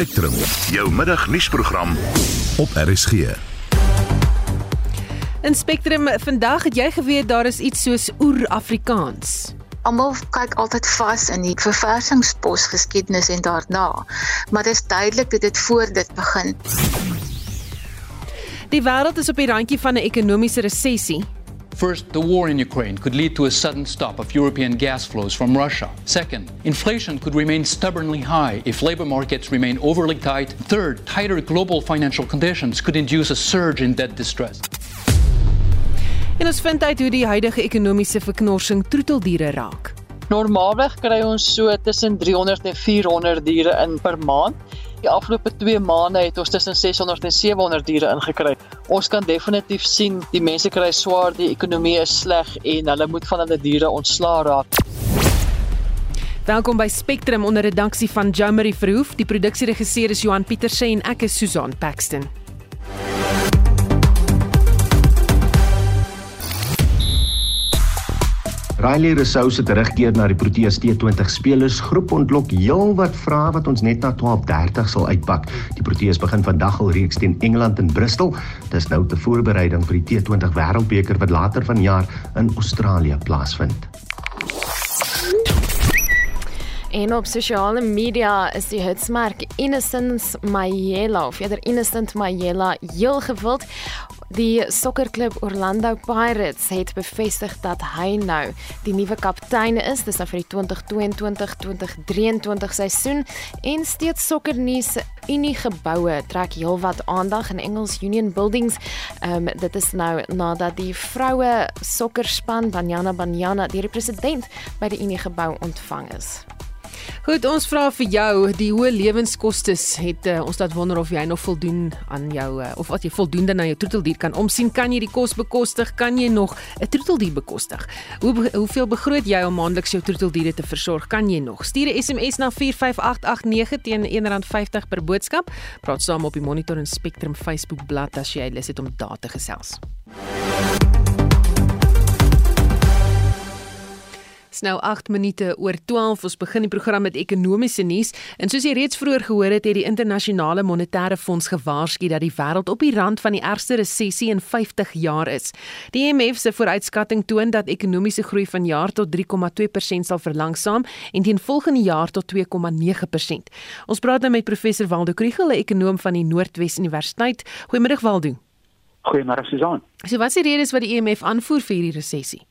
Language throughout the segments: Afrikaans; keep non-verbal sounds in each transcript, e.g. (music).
Spectrum, jou middagnuusprogram op RSG. In Spectrum vandag het jy geweet daar is iets soos oer-Afrikaans. Almal kyk altyd vas in die verversingspos geskiedenis en daarna, maar dit is duidelik dat dit voor dit begin. Die wêreld is op die randjie van 'n ekonomiese resessie. First, the war in Ukraine could lead to a sudden stop of European gas flows from Russia. Second, inflation could remain stubbornly high if labor markets remain overly tight. Third, tighter global financial conditions could induce a surge in debt distress. En ons vind uit hoe die huidige ekonomiese verknorsing troeteldiere raak. Normaalweg kry ons so tussen 300 en 400 diere in per maand. Die afgelope 2 maande het ons tussen 600 en 700 diere ingekry. Ons kan definitief sien die mense kry swaar, die ekonomie is sleg en hulle moet van hulle diere ontslaa raak. Welkom by Spectrum onder redaksie van Jomari Verhoef. Die produksieregisseur is Johan Pieterse en ek is Susan Paxton. Riley Rousseau se terugkeer na die Proteas T20 spelersgroep ontlok heelwat vrae wat ons net na 12:30 sal uitpak. Die Proteas begin vandag al reeks teen Engeland in Bristol. Dis nou te voorbereiding vir die T20 Wêreldbeker wat later vanjaar in Australië plaasvind. En op sosiale media is die hitsmerk Innocence Mayela of eerder Innocent Mayela heel gewild. Die sokkerklub Orlando Pirates het bevestig dat hy nou die nuwe kaptein is, dis nou vir die 2022-2023 seisoen en steeds sokkernuus Unie geboue trek heelwat aandag in Engels Union Buildings. Ehm um, dit is nou nadat die vroue sokkerspan Banyana Banyana die president by die Unie gebou ontvang is. Goed, ons vra vir jou, die hoë lewenskoste het uh, ons laat wonder of jy nog voldoen aan jou uh, of wat jy voldoende na jou troeteldier kan omsien. Kan jy die kos bekostig? Kan jy nog 'n troeteldier bekostig? Hoe hoeveel begroot jy om maandeliks jou troeteldiere te versorg? Kan jy nog? Stuur 'n SMS na 45889 teen R1.50 per boodskap. Praat saam op die Monitor en Spectrum Facebook bladsy as jy lus het om daar te gesels. Nou 8 minute oor 12. Ons begin die program met ekonomiese nuus. En soos jy reeds vroeër gehoor het, het die internasionale monetaire fonds gewaarsku dat die wêreld op die rand van die ergste resessie in 50 jaar is. Die IMF se vooruitskatting toon dat ekonomiese groei van jaar tot 3,2% sal verlangsaam en teen volgende jaar tot 2,9%. Ons praat nou met professor Waldo Kriegel, 'n ekonom van die Noordwes Universiteit. Goeiemôre Waldo. Goeiemôre Susan. So wat is die redes wat die IMF aanvoer vir hierdie resessie?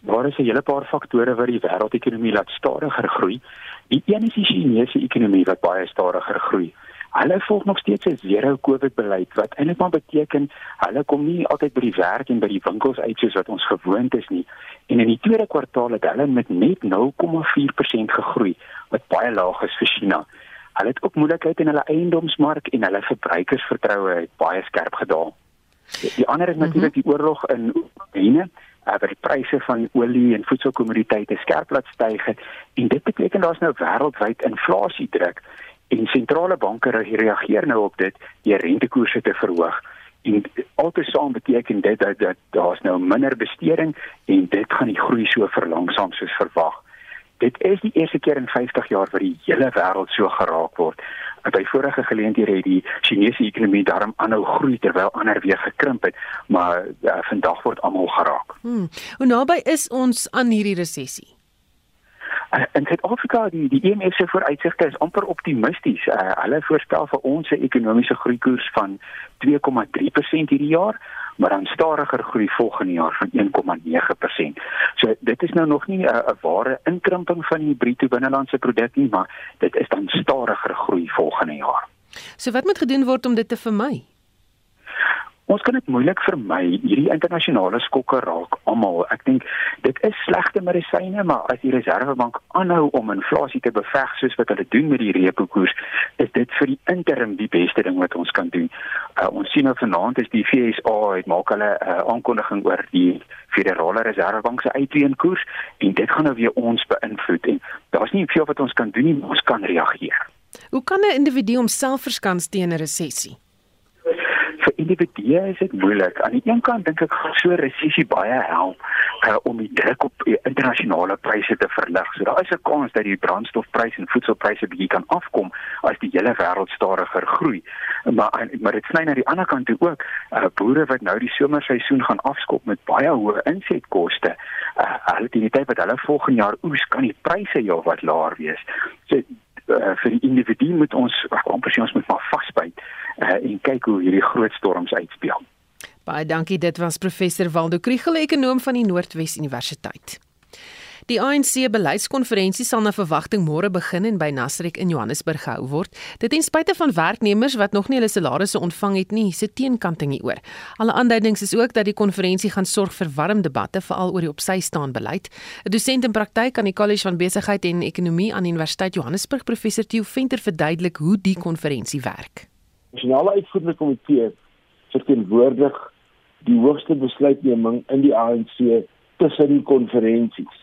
Daar is 'n hele paar faktore wat die wêreldekonomie laat stadiger groei. Die een is die Chinese ekonomie wat baie stadiger groei. Hulle volg nog steeds 'n zero COVID beleid wat eintlik maar beteken hulle kom nie altyd by die werk en by die winkels uit soos wat ons gewoond is nie. En in die tweede kwartaal het hulle met net 0,4% gegroei, wat baie laag is vir China. Hulle het ook moeilikheid in hulle eiendomsmark en hulle verbruikersvertroue het baie skerp gedaal. Die, ander is natuurlik die oorlog in Oekraïne uh, waar die pryse van olie en voedselkommoditeite skerp laat styg het. En dit beteken daar's nou wêreldwyd inflasie druk en sentrale banke reageer nou op dit. Deur rentekoerse te verhoog. En altesaam beteken dit dat, dat daar's nou minder besteding en dit gaan die groei so verlangsaam soos verwag dit is die eerste keer in 50 jaar wat die hele wêreld so geraak word by vorige geleenthede het die Chinese ekonomie daarom aanhou groei terwyl ander weer gekrimp het, maar ja, vandag word almal geraak. Hmm. Hoe naby is ons aan hierdie resessie? Uh, in Suid-Afrika die die IMF se vooruitsigte is amper optimisties. Uh, hulle voorspel vir ons 'n ekonomiese groeikoers van 2,3% hierdie jaar maar dan stadiger groei volgende jaar van 1,9%. So dit is nou nog nie 'n ware inkrimping van die bruto binnelandse produk nie, maar dit is dan stadiger groei volgende jaar. So wat moet gedoen word om dit te vermy? Ons kan dit moeilik vermy. Hierdie internasionale skokke raak almal. Ek dink dit is slegte medisyne, maar as die Reserwebank aanhou om inflasie te beveg soos wat hulle doen met die repo koers, is dit vir die interim die beste ding wat ons kan doen. Uh, ons sien nou vanaand is die FSA het maak hulle 'n uh, aankondiging oor die Federale Reservebank se uitweenkoers en dit gaan nou weer ons beïnvloed en daar's nie veel wat ons kan doen nie, ons kan reageer. Hoe kan 'n individu homself verskans teen 'n resessie? Vir individue is dit moeilik. Aan die een kant dink ek gaan so resessie baie help uh, om die druk op uh, internasionale pryse te verlig. So daar is 'n kans dat die brandstofprys en voedselpryse bietjie kan afkom as die hele wêreld stadiger groei. Maar maar dit sny na die ander kant toe ook. Uh, boere wat nou die somerseisoen gaan afskop met baie hoë insetkoste. Uh, hulle teen die tyd wat hulle volgende jaar oes kan die pryse jou wat laer wees. So uh, vir die individu moet ons amper sê ons moet maar vasbyt uh, en kyk hoe hierdie groot storms uitspeel. Baie dankie. Dit was professor Waldo Kriegel, ekonom van die Noordwes Universiteit. Die ANC beleidskonferensie sal na verwagting môre begin en by Nasrek in Johannesburg gehou word. Dit ten spyte van werknemers wat nog nie hulle salarisse ontvang het nie, se teenkanting hieroor. Alle aanduidings is ook dat die konferensie gaan sorg vir warm debatte veral oor die opsy staan beleid. 'n Dosent in praktyk aan die College van Besigheid en Ekonomie aan Universiteit Johannesburg, professor Theo Venter verduidelik hoe die konferensie werk. Nasionale Uitvoerende Komitee verteenwoordig die hoogste besluitneming in die ANC tussen konferensies.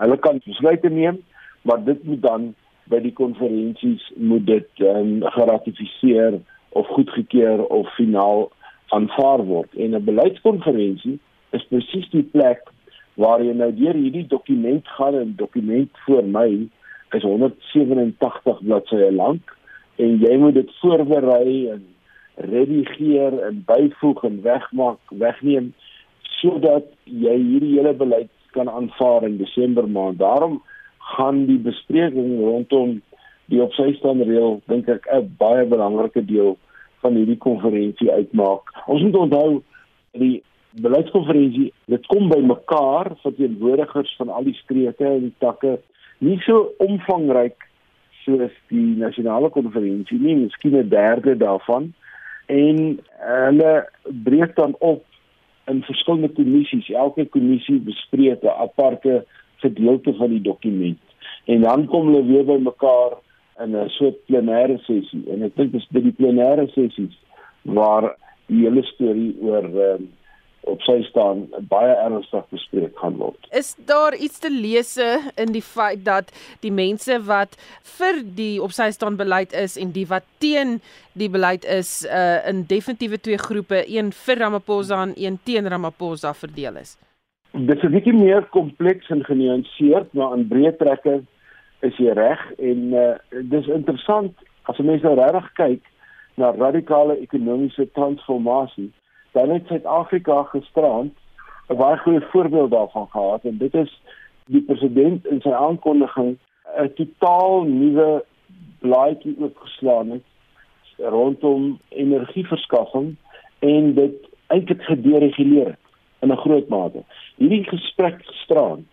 Hulle kan besluite neem, maar dit moet dan by die konferensies moet dit um, geratifiseer of goedgekeur of finaal aanvaar word. En 'n beleidskonferensie is presies die plek waar jy nou deur hierdie dokument gaan en dokument voor my is 187 bladsye lank en jy moet dit voorberei en redigeer en byvoeg en wegmaak, wegneem sodat jy hierdie hele beleid kan aanvaar in Desember maand. Daarom gaan die bespreking rondom die opsystaan reël dink ek 'n baie belangrike deel van hierdie konferensie uitmaak. Ons moet onthou die beleidskonferensie, dit kom by mekaar verteenwoordigers van al die streke en die takke, nie so omvangryk soos die nasionale konferensie nie, miskien 'n derde daarvan. En hulle breek dan op in verskillende kommissies. Elke kommissie bespreek 'n aparte gedeelte van die dokument. En dan kom hulle weer by mekaar in 'n soort plenêre sessie. En ek dink dis by die plenêre sessies waar die hele storie oor uh, op sy staan baie ernstig bespreek gaan word. Is daar iets te lees in die feit dat die mense wat vir die op sy staan beleid is en die wat teen die beleid is uh, in definitiewe twee groepe, een vir Ramaphosa en een teen Ramaphosa verdeel is? Dit is 'n bietjie meer kompleks en genuanceerd, maar aan breë trekke is jy reg en uh, dis interessant as mense nou regtig kyk na radikale ekonomiese transformasie dan het Suid-Afrika gisterand 'n baie goeie voorbeeld daarvan gehad en dit is die president in sy aankondiging 'n totaal nuwe blaadjie oopgeslaan het rondom energieverskaffing en dit eintlik gedereguleer het in 'n groot mate. Hierdie gesprek gisterand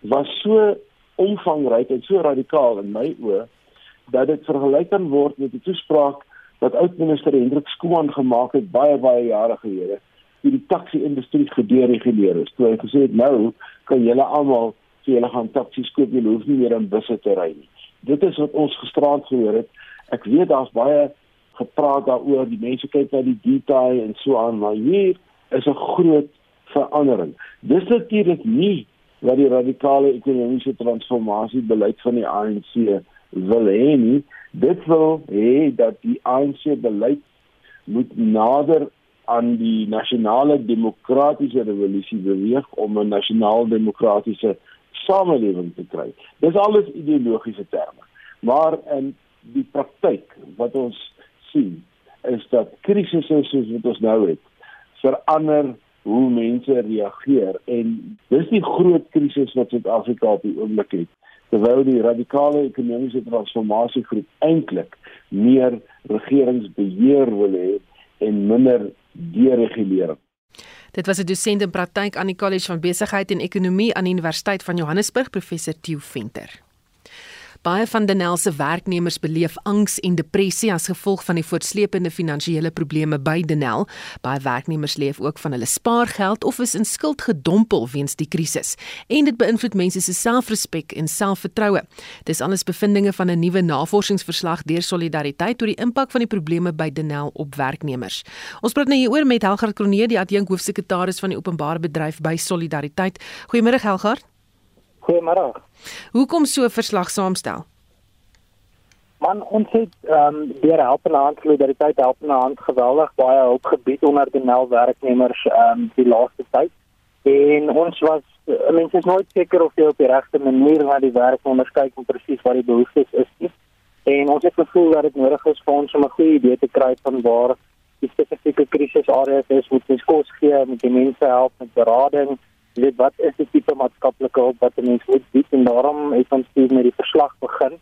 was so omvangryk en so radikaal in my oë dat dit vergelyk kan word met die toespraak wat oud-minister Hendrik Skooman gemaak het baie baie jare gelede toe die taxi-industrie gedereguleer is. Toe hy gesê het nou kan julle almal vir julle gaan taksies koop, julle hoef nie meer in busse te ry nie. Dit is wat ons gisterand gehoor het. Ek weet daar's baie gepraat daaroor, die mense kyk na die detail en so aan, maar hier is 'n groot verandering. Dis natuurlik nie wat die radikale ekonomiese transformasie beleid van die ANC wil hê nie dit wil hê dat die ANC beleid moet nader aan die nasionale demokratiese revolusie beweeg om 'n nasionaal demokratiese samelewing te kry. Dis alles ideologiese terme. Maar in die praktyk wat ons sien is dat krisisse soos wat ons nou het verander hoe mense reageer en dis die groot krisis wat Suid-Afrika op die oomblik het terwyl die radikale ekonomiese transformasiegroep eintlik meer regeringsbeheer wil hê en minder deregulering. Dit was 'n dosent in praktyk aan die College van Besigheid en Ekonomie aan die Universiteit van Johannesburg, professor Theo Venter. Baie van Denel se werknemers beleef angs en depressie as gevolg van die voortsleepende finansiële probleme by Denel. Baie werknemers leef ook van hulle spaargeld of is in skuld gedompel weens die krisis. En dit beïnvloed mense se selfrespek en selfvertroue. Dis alles bevindinge van 'n nuwe navorsingsverslag deur Solidariteit oor die impak van die probleme by Denel op werknemers. Ons praat nou hieroor met Helgard Kronee, die adjunk hoofsekretaris van die openbare bedryf by Solidariteit. Goeiemôre Helgard. Goeiemôre. Hoekom so verslag saamstel? Man, ons het ehm um, deur helpende hand solidariteit helpende hand geweldig baie hulp gebied onder die nel werknemers ehm um, die laaste tyd. En ons was mense is nooit seker of jy op die regte manier na die werknemers kyk en presies wat die behoeftes is nie. En ons het gevoel dat dit nodig is vir ons om 'n goeie idee te kry van waar die spesifieke krisisareas is, moet ons kos gee, moet die mense help met berading, weet wat is die tipe maatskaplike hulp wat mense moet bied en daarom het ons hier met die verslag begin.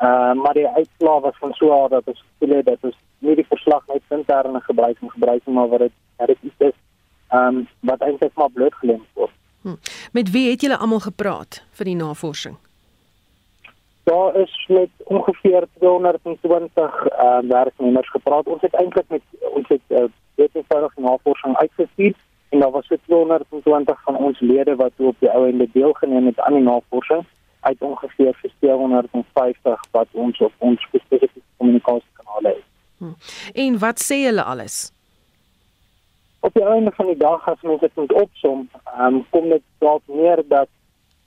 Uh, maar die uitslae was van so aard dat ons gevoel het dat ons nie die verslag net interne gebruik en gebruik maar wat dit dit is ehm um, wat eintlik maar blootgelê word. Hm. Met wie het julle almal gepraat vir die navorsing? Daar is met ongeveer 220 ehm uh, werknemers gepraat. Ons het eintlik met ons het uh, wetenskaplike navorsing uitgestuur en daar was so 220 van ons lede wat op die ou ende deelgeneem het aan die navorsing uit ongeveer 450 wat ons op ons spesifieke kommunikasiekanale het. Hm. En wat sê hulle alles? op die einde van die dag as mens dit moet opsom, um, kom dit dalk neer dat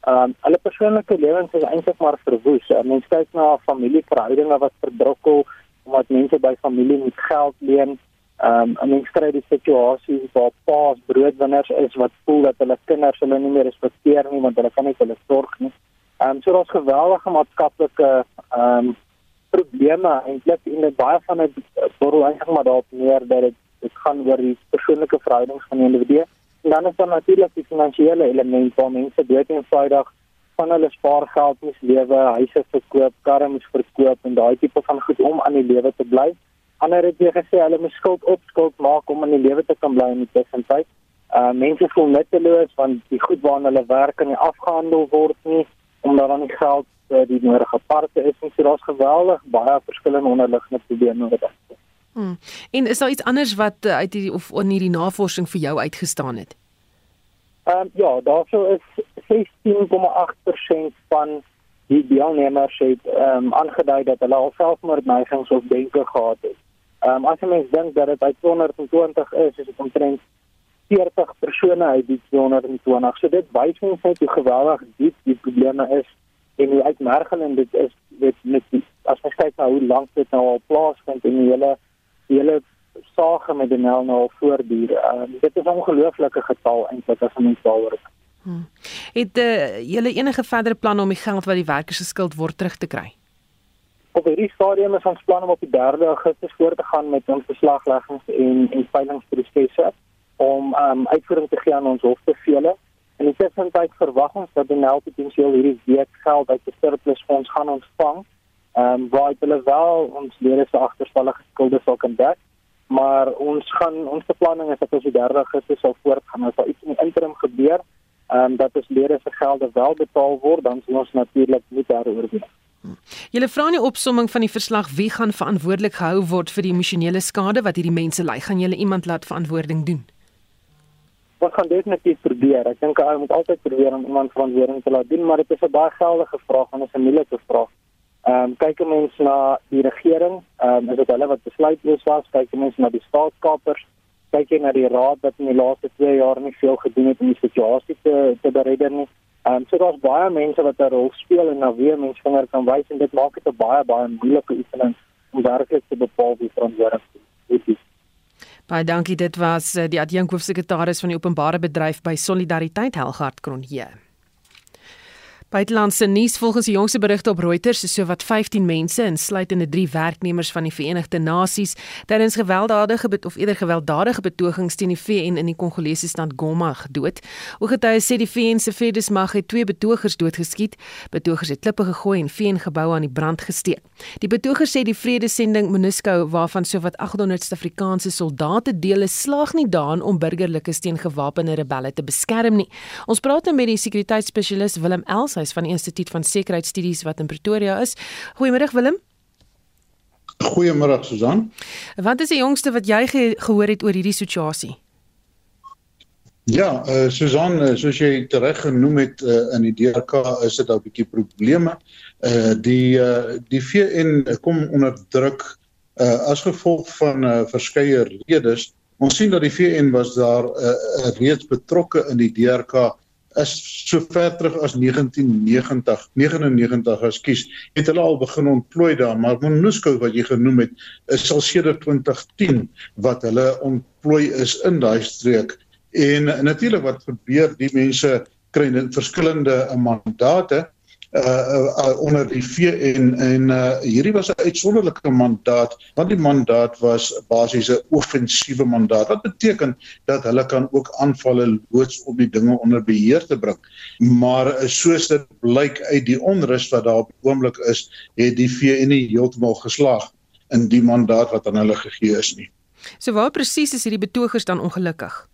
um, hulle persoonlike lewens is eintlik maar verwoes. Uh, mens kyk na familieverhoudinge wat verbrokkel omdat mense by familie moet geld leen. Ehm um, en mens kry die situasies waar paas broodwinners is wat voel dat hulle kinders hulle nie meer respekteer nie want hulle kan nie hulle sorg nie. Ehm um, so daar's geweldige maatskaplike ehm um, probleme eintlik en baie van dit word eintlik maar daarop neer dat dit dit gaan oor die persoonlike verhoudings van die individu. En dan is daar natuurlik die finansiële element waar mense dood eenvoudig van hulle spaargeld moet lewe, huise verkoop, karre moet verkoop en daai tipe van goed om aan die lewe te bly. Ander het weer gesê hulle moet skuld op skuld maak om aan die lewe te kan bly in die tussentyd. Uh mense voel nutteloos want die goed waarna hulle werk kan nie afgehandel word nie omdat dan nie geld uh, die nodige parte is nie. So daar's geweldig baie verskillende onderliggende probleme wat daar is. Hmm. En is daar iets anders wat uh, uit hierdie of in hierdie navorsing vir jou uitgestaan het? Ehm um, ja, daarso is 16,8% van die deelnemers het ehm um, aangedui dat hulle al selfmoordneigings of denke gehad het. Ehm um, as mens dink dat dit uit 220 is, is dit omtrent 40 persone uit die 220. So dit wys ons net hoe geweldig diep die probleme is en hoe uitmergelend dit is met met as jy kyk na hoe lank dit nou al plaasvind in die hele die hele sage met die mel nou al voortduur. Uh, dit is 'n ongelooflike getal eintlik as ons daaroor kyk. Hmm. Het uh, julle enige verdere planne om die geld wat die werkers geskuld word terug te kry? Op hierdie stadium is ons plan om op die 3de Augustus voort te gaan met ons beslagleggings en en veilingsprosesse om um, uitvoering te gee aan ons hofbevele. En in tussentyd verwag ons dat die NEL potensieel hierdie week geld uit die surplusfonds gaan ontvang Ehm um, waar hulle wel ons lede se agterstallige skulde sal kan dek, maar ons gaan ons beplanning is dat ons die 30 Augustus sal voortgaan as daar iets in die interim gebeur, ehm um, dat ons lede se gelde wel betaal word, dan sal ons natuurlik nie daaroor wees. Julle vra nie opsomming van die verslag wie gaan verantwoordelik gehou word vir die emosionele skade wat hierdie mense ly. Gaan julle iemand laat verantwoording doen? Ons gaan definitief probeer. Ek dink ou moet altyd probeer om iemand verantwoording te laat doen, maar dit is 'n baie geldige vraag en 'n familielike vraag. Ehm um, kyk mense na die regering, ehm um, is dit hulle wat besluitloos was, kyk mense na die staatskapers, kyk jy na die raad wat in die laaste 2 jaar nie veel gedoen het om die situasie te te beredder nie. Ehm um, so daar's baie mense wat 'n rol speel en na wie mense vinger kan wys en dit maak dit 'n baie baie moeilike oefening om werklik te bepaal wie verantwoordelik is. Baie dankie, dit was eh, die adjunk hoofsekretaris van die openbare bedryf by Solidariteit Helgard Kronje. Buitelandse nuus volgens die jongste berigte op Reuters is sowat 15 mense insluitende 3 werknemers van die Verenigde Nasies tydens gewelddadige of eerder gewelddadige betogings teen die VN in die Kongolese stad Goma gedood. Ooggetuies sê die VN se vredesmag het twee betogers doodgeskiet. Betogers het klippe gegooi en VN-geboue aan die brand gesteek. Die betogers sê die vredesending MONUSCO waarvan sowat 800 Suid-Afrikaanse soldate deel is slaag nie daarin om burgerlikes teen gewapende rebelle te beskerm nie. Ons praat nou met die sekuriteitsspesialis Willem Els Wyshuis van die Instituut van Sekuriteitsstudies wat in Pretoria is. Goeiemôre Willem. Goeiemôre Susan. Wat is die jongste wat jy ge gehoor het oor hierdie situasie? Ja, uh, Susan, uh, soos jy reg genoem het uh, in die DRK is dit 'n bietjie probleme. Uh die uh die VN kom onder druk uh as gevolg van uh verskeie redes. Ons sien dat die VN was daar uh, reeds betrokke in die DRK is so ver terug as 1990 99 ekskuus het hulle al begin ontplooi daar maar MONUSCO wat jy genoem het is al sedert 2010 wat hulle ontplooi is in daai streek. En natuurlik wat gebeur, die mense kry verskillende mandate uh, uh onder die VN en uh hierdie was 'n uitsonderlike mandaat want die mandaat was basies 'n offensiewe mandaat wat beteken dat hulle kan ook aanvalle loods om die dinge onder beheer te bring. Maar soos dit blyk uit die onrus wat daar op die oomblik is het die VN nie heeltemal geslaag in die mandaat wat aan hulle gegee is nie. So waar presies is hierdie betogers dan ongelukkig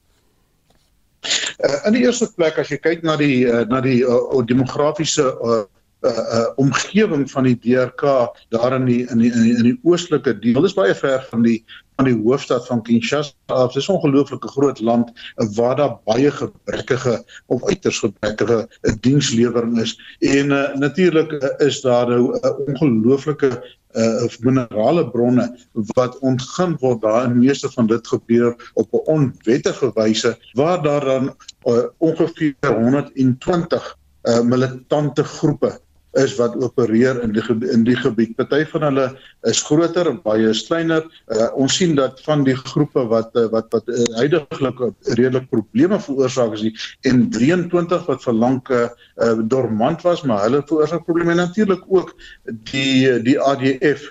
Uh, in die eerste plek as jy kyk na die uh, na die uh, demografiese uh, uh, uh, omgewing van die DRK daar in die in die in die, in die oostelike deel is baie ver van die van die hoofstad van Kinshasa. Dit is 'n ongelooflike groot land waar daar baie gebrekkige of uiters gebrekkige dienslewering is en uh, natuurlik uh, is daar nou 'n uh, ongelooflike uh minerale bronne wat ontgin word daar in meeste van dit gebeur op 'n onwettige wyse waar daar dan uh, ongeveer 120 uh militante groepe is wat opereer in die in die gebied. Party van hulle is groter en baie kleiner. Uh, ons sien dat van die groepe wat uh, wat wat uh, heidaglik redelik probleme veroorsaak is die en 23 wat vir lank uh, dormant was, maar hulle veroorsaak probleme natuurlik ook die die ADF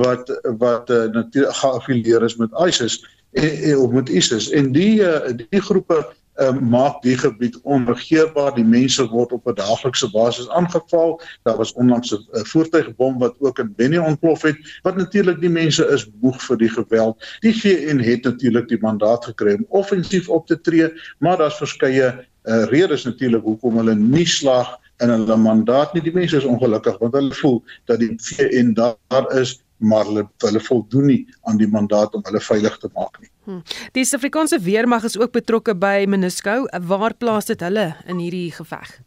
wat wat uh, natuurlik geaffilieer is met ISIS en, en met ISIS en die uh, die groepe uh, maak die gebied onregeerbaar. Die mense word op 'n daaglikse basis aangeval. Daar was onlangs 'n uh, voertuigbom wat ook in Beni ontplof het, wat natuurlik die mense is moeg vir die geweld. Die VN het natuurlik die mandaat gekry om offensief op te tree, maar daar's verskeie uh, redes natuurlik hoekom hulle nie slaag in hulle mandaat nie. Die mense is ongelukkig want hulle voel dat die VN daar is maar hulle hulle voldoen nie aan die mandaat om hulle veilig te maak nie. Hmm. Die Suid-Afrikaanse weermag is ook betrokke by MONUSCO. Waar plaas dit hulle in hierdie geveg?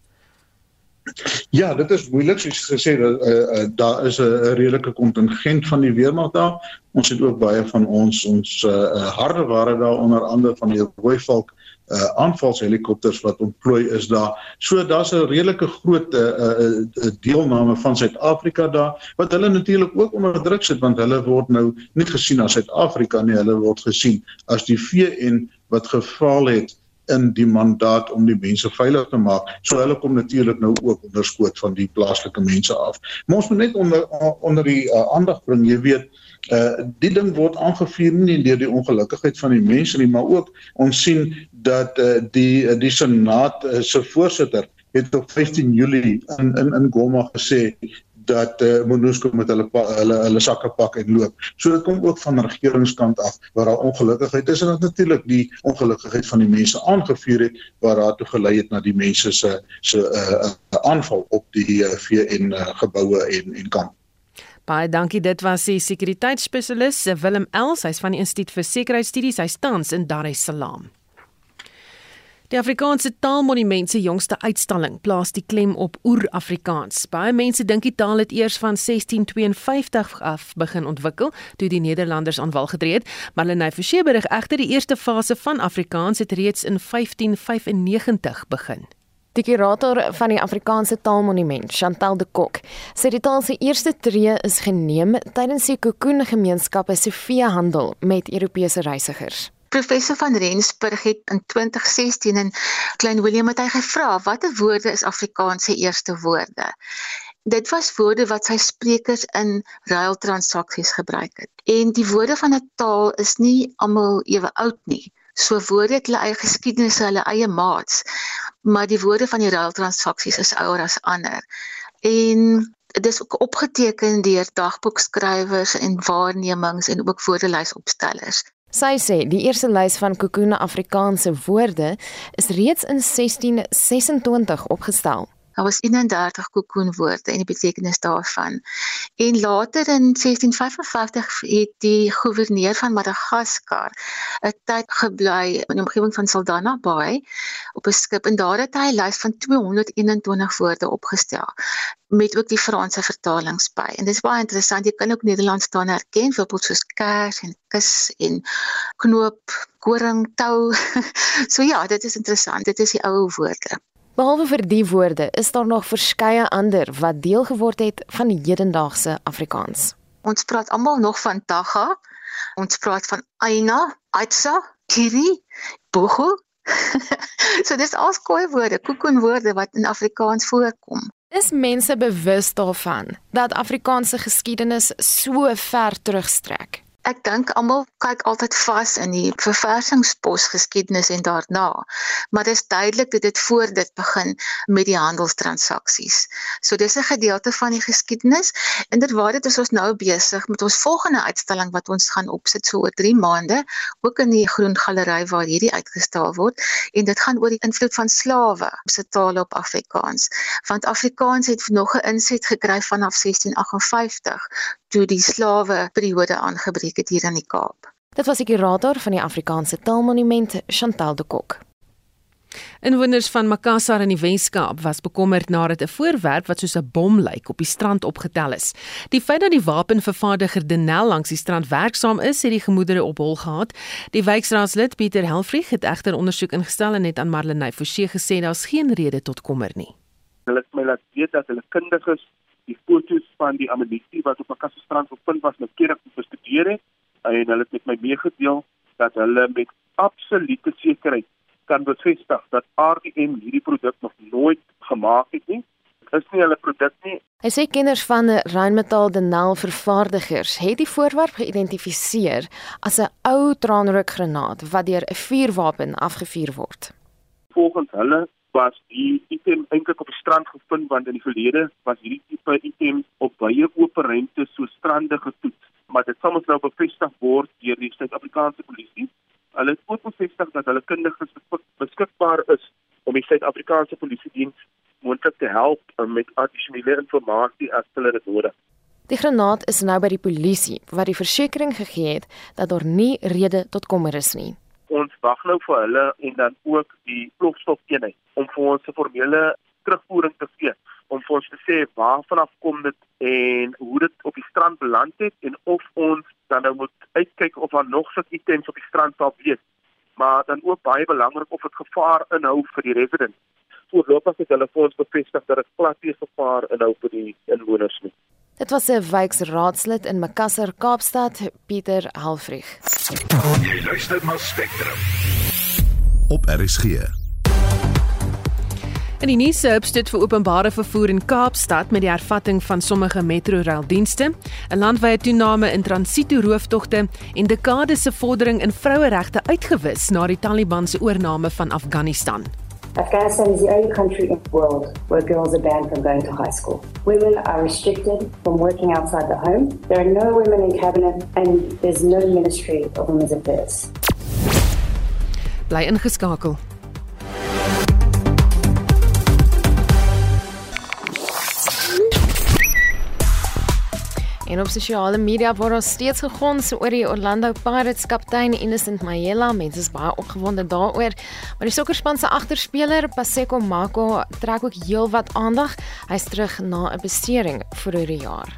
Ja, dit is moeilik soos gesê dat uh, uh, daar is 'n redelike kontingent van die weermag daar. Ons het ook baie van ons ons uh, harde ware daar onder andere van die Rooivalk uh aanvalshelikopters wat ontplooi is daar. So daar's 'n redelike groot uh, uh deelname van Suid-Afrika daar wat hulle natuurlik ook onder druk sit want hulle word nou nie gesien as Suid-Afrika nie, hulle word gesien as die VN wat gefaal het in die mandaat om die mense veilig te maak. So hulle kom natuurlik nou ook onder skoot van die plaaslike mense af. Maar ons moet net onder onder die uh, aandag bring, jy weet, uh Uh die ding word aangevuur nie deur die ongelukkigheid van die mense nie, maar ook ons sien dat uh die die senaat uh, se voorsitter het op 15 Julie in in in Goma gesê dat uh, MONUSCO met hulle hulle hulle sakke pak en loop. So dit kom ook van regeringskant af waar daar ongelukkigheid is en dit natuurlik die ongelukkigheid van die mense aangevuur het waar daartoe gelei het na die mense se se uh, aanval op die uh, VN uh, geboue en en kamp. Baie dankie. Dit was die sekuriteitsspesialis Willem Els, hy's van die Instituut vir Sekuriteitsstudies. Hy staan in Dar es Salaam. Die Afrikaanse Taalmonument se jongste uitstalling plaas die klem op Oer-Afrikaans. Baie mense dink die taal het eers van 1652 af begin ontwikkel toe die Nederlanders aan wal gedreë het, maar Lenay Forsie berig egter die eerste fase van Afrikaans het reeds in 1595 begin. Die kurator van die Afrikaanse Taalmonument, Chantal de Kok, sê die taal se eerste tree is geneem tydens die Cocoon Gemeenskappe se veehandel met Europese reisigers. Professor van Rensburg het in 2016 in Klein Willem het hy gevra watter woorde is Afrikaanse eerste woorde. Dit was woorde wat sy sprekers in ruiltransaksies gebruik het. En die woorde van 'n taal is nie almal ewe oud nie. So woorde het hulle eie geskiedenis, hulle eie maats, maar die woorde van die ruiltransaksies is ouer as ander. En dit is ook opgeteken deur dagboekskrywers en waarnemings en ook woordelysopstellers. Sy sê die eerste lys van Kokone Afrikaanse woorde is reeds in 1626 opgestel. Daar was 31 kokoonwoorde en die betekenis daarvan. En later in 1655 het die goewerneur van Madagaskar 'n tyd gebly in die omgewing van Saldanha Bay op 'n skip en daar het hy 'n lys van 221 woorde opgestel met ook die Franse vertalings by. En dit is baie interessant. Jy kan ook Nederlands staan herken, voorbeeld soos kers en kus en knoop, koring, tou. (laughs) so ja, dit is interessant. Dit is die ou woorde. Behalwe vir die woorde, is daar nog verskeie ander wat deel geword het van die hedendaagse Afrikaans. Ons praat almal nog van tagga. Ons praat van aina, aitsa, kiri, bogo, (laughs) so dis al skooi woorde, koekoen woorde wat in Afrikaans voorkom. Is mense bewus daarvan dat Afrikaanse geskiedenis so ver terugstrek? Ek dink almal kyk altyd vas in die verversingspos geskiedenis en daarna. Maar dit is duidelik dat dit voor dit begin met die handelstransaksies. So dis 'n gedeelte van die geskiedenis. Inderdaad, dit is ons nou besig met ons volgende uitstalling wat ons gaan opsit so oor 3 maande, ook in die Groen Galery waar hierdie uitgestal word en dit gaan oor die invloed van slawe op se tale op Afrikaans. Want Afrikaans het nog 'n inset gekry vanaf 1658 toe die slawe periode aangebreek het hier in die Kaap. Dit was die kurator van die Afrikaanse Taalmonument, Chantal de Kok. Inwoners van Makassar in die Wes-Kaap was bekommerd nadat 'n voorwerp wat soos 'n bom lyk op die strand opgetel is. Die feit dat die wapenvervaardiger Denel langs die strand werksaam is, het die gemoedere op hol gehad. Die wijkraadslid Pieter Helfrich het egter ondersoek ingestel en het aan Marlenae Forsie gesê daar's geen rede tot kommer nie. Hulle het my laat weet dat hulle kundig is die foto's van die ammunisie wat op Makassar strand gevind was met keurig bestudeer het en hulle het met my meegedeel dat hulle met absolute sekerheid kan bevestig dat RDM hierdie produk nog nooit gemaak het nie. Dit is nie hulle produk nie. Hy sê kinders van Rheinmetall Denel vervaardigers het die voorwerp geïdentifiseer as 'n ou traanrookgranaat wat deur 'n vuurwapen afgevuur word. Volgens hulle was die item eintlik op die strand gevind want in die verlede was hierdie tipe item op baie oop ruimtes so strande getoets, maar dit sal ons nou bevestig word deur die Suid-Afrikaanse polisie Hulle het ook bevestig dat hulle kundiges beskikbaar is om die Suid-Afrikaanse Polisie Diens moontlik te help uh, met addisionele inligting as hulle dit nodig. Die granaat is nou by die polisie wat die versekering gegee het dat daar nie rede tot kommer is nie. Ons wag nou vir hulle en dan ook die plofstofeenheid om vir ons 'n formele terugvoering te gee om vir ons te sê waar vanaf kom dit en hoe dit op die strand beland het en of ons dan nou moet uitkyk of daar nog sulke items op die strand sal wees. Maar dan ook baie belangrik of dit gevaar inhou vir die residents. Voorlopig het hulle vir ons bevestig dat dit nie gevaar inhou vir die inwoners nie. Dit was 'n wijkraadslid in Makassar, Kaapstad, Pieter Halfrich. Jy luister na Spectrum. Op RSG. In die nuus opstoot vir openbare vervoer in Kaapstad met die hervatting van sommige metroraildienste, 'n landwyse toename in transito-rooftogte en dekades se vordering in vroueregte uitgewis na die Taliban se oorneem van Afghanistan. Afghanistan is the only country in the world where girls are banned from going to high school. Women are restricted from working outside the home. There are no women in cabinet and there's no ministry of women's affairs. Bly ingeskakel. En op sosiale media word daar steeds gegons oor die Orlando Pirates kaptein Innocent Mayela. Mense is baie opgewonde daaroor. Maar die sokkerspan se agterspeler, Paseko Mako, trek ook heelwat aandag. Hy's terug na 'n besering vroeër die jaar.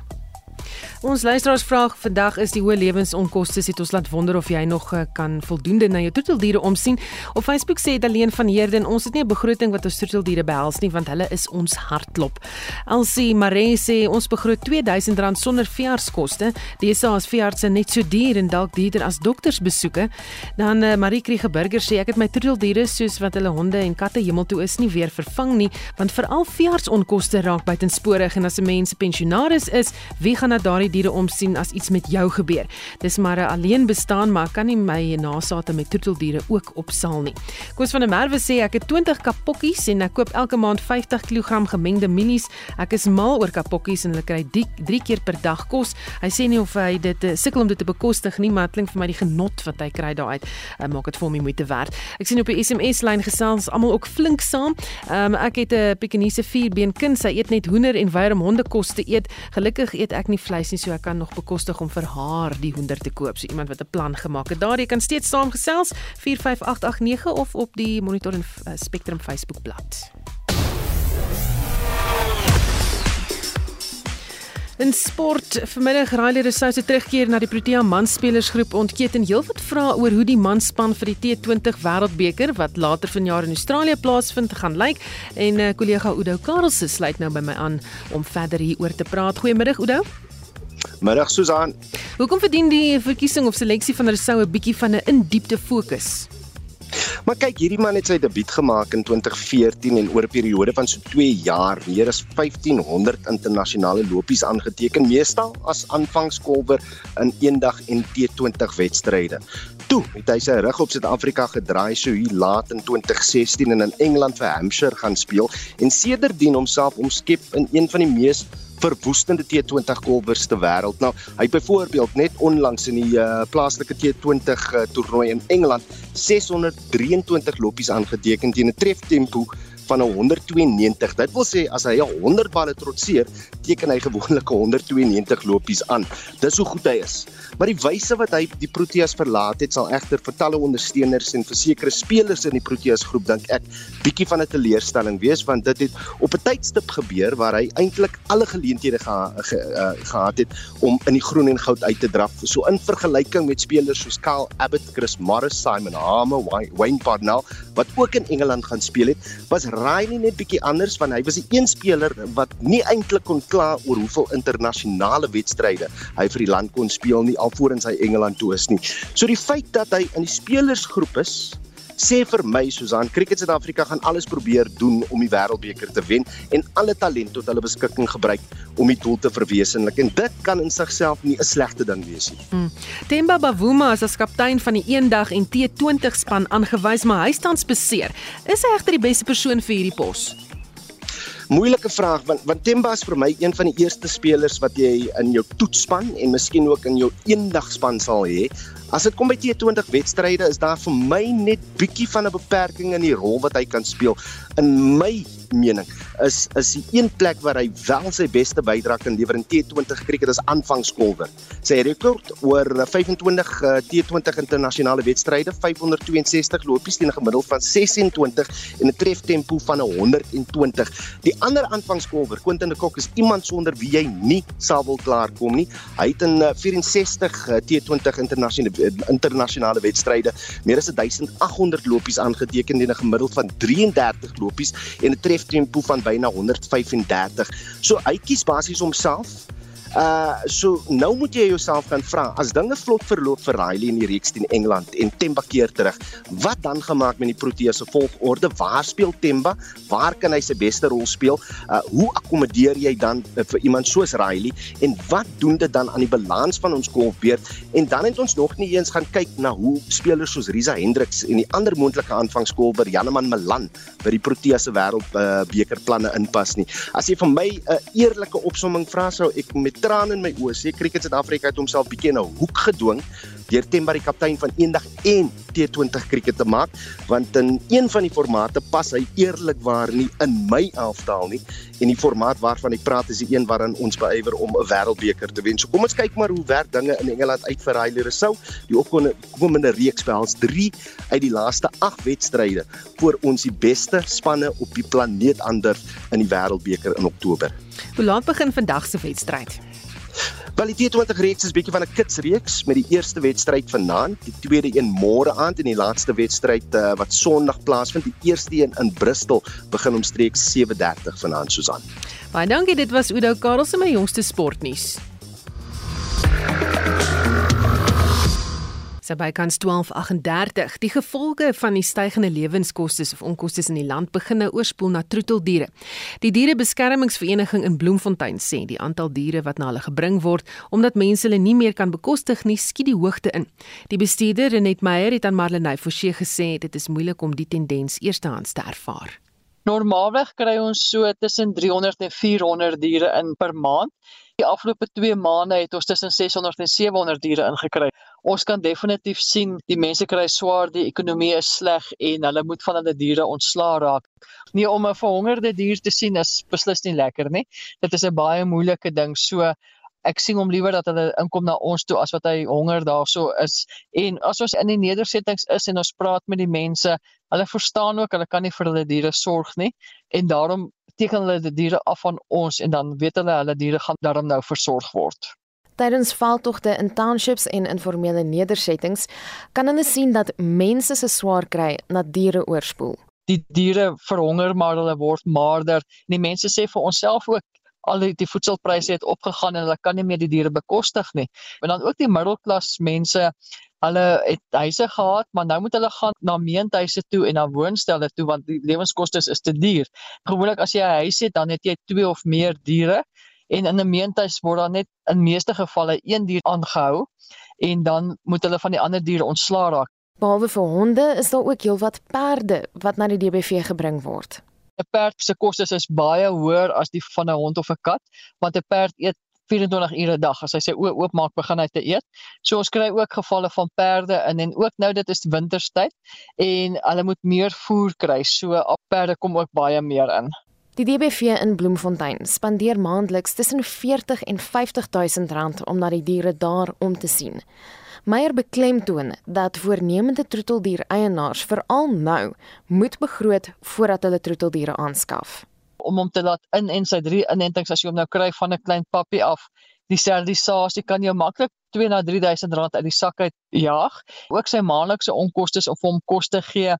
Ons luisteraarsvraag vandag is die hoë lewensonkoste het ons laat wonder of jy nog eh, kan voldoende na jou troeteldiere omsien. Op Facebook sê Daleen van Heerden, ons het nie 'n begroting wat ons troeteldiere behels nie want hulle is ons hartklop. Elsie Maree sê ons begroot R2000 sonder veeartskoste. Dis as veeartse net so duur en dalk duurder as doktersbesoeke. Dan uh, Marie Kriegeburger sê ek het my troeteldiere soos wat hulle honde en katte hemel toe is nie weer vervang nie want veral veeartsonkoste raak buitensporig en as 'n mens pensionaris is, wie gaan na daardie die diere omsien as iets met jou gebeur. Dis maar 'n alleen bestaan, maar kan nie my nasate met troeteldiere ook opsaal nie. Koos van der Merwe sê ek het 20 kapokkies en ek koop elke maand 50 kg gemengde mielies. Ek is mal oor kapokkies en hulle kry 3 keer per dag kos. Hy sê nie of hy dit uh, sukkel om dit te bekostig nie, maar dit klink vir my die genot wat hy kry daaruit uh, maak dit vir hom moeite werd. Ek sien op die SMS lyn gesels almal ook flink saam. Um, ek het 'n Pekingese vierbeen kind, sy eet net hoender en weier om hondekos te eet. Gelukkig eet ek nie vleis nie, so ek kan nog bekostig om vir haar die hoender te koop. So iemand wat 'n plan gemaak het. Daardie kan steeds saamgesels 45889 of op die Monitor en uh, Spectrum Facebook bladsy. In sport vanmiddag Riley Rousseau se terugkeer na die Protea manspelersgroep ontketen heelwat vrae oor hoe die manspan vir die T20 Wêreldbeker wat later vanjaar in Australië plaasvind gaan lyk en 'n uh, kollega Oudo Karelse sluit nou by my aan om verder hieroor te praat. Goeiemiddag Oudo. Middag Susan. Hoekom verdien die verkiesing of seleksie van Rousseau 'n bietjie van 'n indiepte fokus? Maar kyk, hierdie man het sy debuut gemaak in 2014 en oor 'n periode van so 2 jaar meer as 1500 internasionale lopies aangeteken, meestal as aanvangskolwer in eendag en T20 wedstryde. Toe het hy sy rug op Suid-Afrika gedraai so hier laat in 2016 en in Engeland vir Hampshire gaan speel en sedertdien homself omskep in een van die mees verwoestende T20 kolwers ter wêreld. Nou, hy het byvoorbeeld net onlangs in die uh, plaaslike T20 uh, toernooi in Engeland 623 lopies aangeteken teen 'n treftempo van 192. Dit wil sê as hy 100 balle trotseer, teken hy gewoonlik 192 lopies aan. Dis hoe goed hy is. Maar die wyse wat hy die Proteas verlaat het, sal egter vir talle ondersteuners en versekerde spelers in die Proteas groep dink ek bietjie van 'n teleurstelling wees want dit het op 'n tydstip gebeur waar hy eintlik alle geleenthede geha ge uh, gehad het om in die groen en goud uit te draf. So in vergelyking met spelers soos Kyle Abbott, Chris Morris, Simon Harmer, Wayne Parnell wat ook in Engeland gaan speel het, was Riley net bietjie anders want hy was die een speler wat nie eintlik kon kla oor hoeveel internasionale wedstryde hy vir die land kon speel nie alvorens hy Engeland toe is nie. So die feit dat hy in die spelersgroep is sê vir my Susan Cricket Suid-Afrika gaan alles probeer doen om die wêreldbeker te wen en alle talent tot hulle beskikking gebruik om die doel te verwesenlik en dit kan in sigself nie 'n slegte ding wees nie. Hmm. Temba Bavuma is as kaptein van die eendag en T20 span aangewys maar hy staan beseer. Is hy egter die beste persoon vir hierdie pos? Moeilike vraag want want Temba is vir my een van die eerste spelers wat jy in jou toetsspan en miskien ook in jou eendagspan sal hê As dit kom by T20 wedstryde is daar vir my net bietjie van 'n beperking in die rol wat hy kan speel. In my mening is is die een plek waar hy wel sy beste bydrae kan lewer in T20 cricket as aanvangskolwer. Sy rekord oor 25 uh, T20 internasionale wedstryde, 562 lopies teen 'n gemiddeld van 26 en 'n treftempo van 120. Die ander aanvangskolwer, Quentin de Kock is iemand sonder wie jy nie sal wil klaarkom nie. Hy het in uh, 64 uh, T20 internasionale internasionale wedstryde meer as 1800 lopies aangeteken teen 'n gemiddeld van 33 lopies en 'n treftempo van byna 135. So hy kies basies homself Uh so nou moet jy jouself gaan vra as dinge vlot verloop vir Riley in die reeks teen Engeland en Temba keer terug. Wat dan gemaak met die Proteas se volgorde? Waar speel Temba? Waar kan hy sy beste rol speel? Uh hoe akkommodeer jy dan uh, vir iemand soos Riley en wat doen dit dan aan die balans van ons golfbeurt? En dan het ons nog nie eens gaan kyk na hoe spelers soos Risa Hendriks en die ander moontlike aanvangskolwer Janeman Milan by die Proteas se wêreld uh, bekerplanne inpas nie. As jy vir my 'n uh, eerlike opsomming vra sou ek met trane in my oë sê Cricket Suid-Afrika het homself bietjie in 'n hoek gedwing deur Temba die kaptein van eendag en T20 cricket te maak want in een van die formate pas hy eerlikwaar nie in my elftal nie en die formaat waarvan ek praat is die een waarin ons beywer om 'n wêreldbeker te wen. So kom ons kyk maar hoe werk dinge in Engeland uit vir Riley Rousseau. Die opkomende reeks behels 3 uit die laaste 8 wedstryde voor ons die beste spanne op die planeet aandurf in die wêreldbeker in Oktober. Hoe laat begin vandag se wedstryd? Wel die T20 reeks is bietjie van 'n kits reeks met die eerste wedstryd vanaand, die tweede een môre aand en die laaste wedstryd uh, wat Sondag plaasvind. Die eerste een in Bristol begin omstreeks 7:30 vanaand Susan. Baie dankie, dit was Udo Karelse met jongste sportnuus. Sy bykans 12:38. Die gevolge van die stygende lewenskoste of onkoste in die land begin nou oorspoel na troeteldiere. Die dierebeskermingsvereniging in Bloemfontein sê die aantal diere wat na hulle gebring word omdat mense hulle nie meer kan bekostig nie, skiet die hoogte in. Die bestuurder Renet Meyer het aan Marlenae Forsie gesê dit is moeilik om die tendens eerstehands te ervaar. Normaalweg kry ons so tussen 300 en 400 diere in per maand. Die afgelope 2 maande het ons tussen 600 en 700 diere ingekry. Ons kan definitief sien die mense kry swaar, die ekonomie is sleg en hulle moet van hulle diere ontslaa raak. Nee, om 'n verhongerde dier te sien is beslis nie lekker nie. Dit is 'n baie moeilike ding. So ek sien hom liewer dat hulle inkom na ons toe as wat hy honger daarso is. En as ons in die nedersettings is en ons praat met die mense, hulle verstaan ook hulle kan nie vir hulle diere sorg nie en daarom teken hulle die diere af van ons en dan weet hulle hulle diere gaan daarom nou versorg word. Tydens veldtogte in townships en informele nedersettings kan hulle sien dat mense se swaar kry na diere oorspoel. Die diere verhonger maar hulle word maarder. Die mense sê vir onsself ook al die, die voedselpryse het opgegaan en hulle kan nie meer die diere bekostig nie. En dan ook die middelklas mense Hulle het huise gehad, maar nou moet hulle gaan na meentuise toe en na woonstelle toe want die lewenskoste is te duur. Gewoonlik as jy 'n huis het, dan het jy 2 of meer diere en in 'n meentuis word daar net in meeste gevalle een dier aangehou en dan moet hulle van die ander diere ontslaa raak. Behalwe vir honde is daar ook heelwat perde wat na die DBV gebring word. 'n Perd se kostes is baie hoër as die van 'n hond of 'n kat, want 'n perd eet 24 ure 'n dag as hy sy oë oopmaak begin hy te eet. So ons kry ook gevalle van perde in en ook nou dit is winterstyd en hulle moet meer voer kry. So op perde kom ook baie meer in. Die DBV in Bloemfontein spandeer maandeliks tussen 40 en 50 000 rand om na die diere daar om te sien. Meyer beklemtoon dat voornemende troeteldier eienaars veral nou moet begroot voordat hulle troeteldiere aanskaf om hom te laat in en sy drie inentings as jy hom nou kry van 'n klein pappie af. Die sterilisasie kan jou maklik 2 na 3000 rand uit die sak uit jaag. Ook sy maandelikse onkoste om hom kos te gee.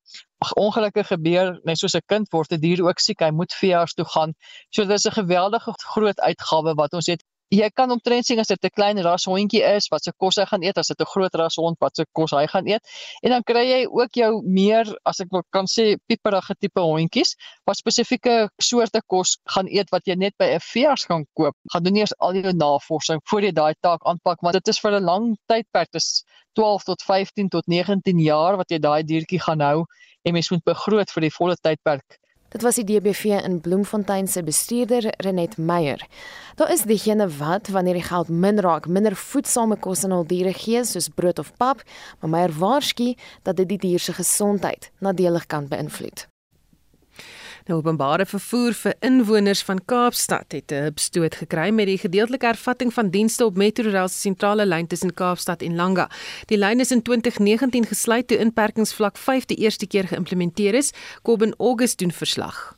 Ag ongelukkige gebeur net soos 'n kind word 'n dier ook siek, hy moet veearts toe gaan. So dis 'n geweldige groot uitgawe wat ons het jy kan omtrent sien as dit 'n klein rashondjie is wat se kos hy gaan eet, as dit 'n groot rashond wat se kos hy gaan eet. En dan kry jy ook jou meer as ek kan sê pieperige tipe hondjies wat spesifieke soorte kos gaan eet wat jy net by 'n veearts kan koop. Gaan doen eers al jou navorsing voor jy daai taak aanpak want dit is vir 'n lang tydperk. Dit is 12 tot 15 tot 19 jaar wat jy daai diertjie gaan hou en mens moet begroot vir die volle tydperk Dit was die DBV in Bloemfontein se bestuurder Renet Meyer. Daar is diegene wat wanneer die geld min raak, minder voedsame kos aan hul diere gee soos brood of pap, maar Meyer waarsku dat dit die dier se gesondheid nadelig kan beïnvloed. Nou openbare vervoer vir inwoners van Kaapstad het 'n hupstoot gekry met die gedeeltelike hervatting van dienste op Metrorail se sentrale lyn tussen Kaapstad en Langa. Die lyn is in 2019 gesluit toe inperkingsvlak 5 die eerste keer geïmplementeer is. Kobben August doen verslag.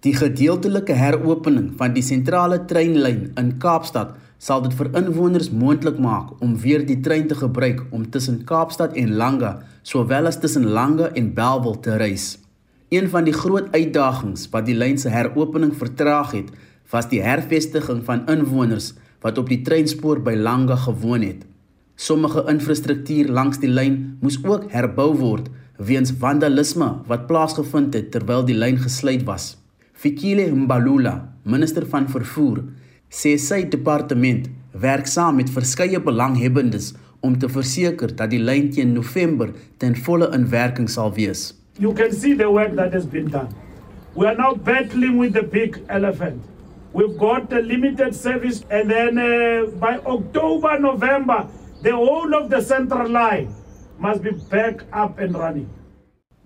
Die gedeeltelike heropening van die sentrale treinlyn in Kaapstad sal dit vir inwoners moontlik maak om weer die trein te gebruik om tussen Kaapstad en Langa, sowel as tussen Langa en Bellville te reis. Een van die groot uitdagings wat die lyn se heropening vertraag het, was die hervestiging van inwoners wat op die treinspoor by Langa gewoon het. Sommige infrastruktuur langs die lyn moes ook herbou word weens vandalisme wat plaasgevind het terwyl die lyn gesluit was. Fikile Mbalula, minister van vervoer, sê sy departement werk saam met verskeie belanghebbendes om te verseker dat die lyn teen November ten volle in werking sal wees. You can see the work that has been done. We are now battling with the big elephant. We've got a limited service, and then uh, by October, November, the whole of the central line must be back up and running.